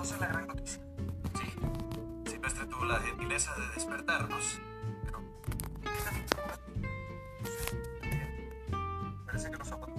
conocer la gran noticia. Sí, Silvestre tuvo la gentileza de despertarnos, pero... Parece que los zapatos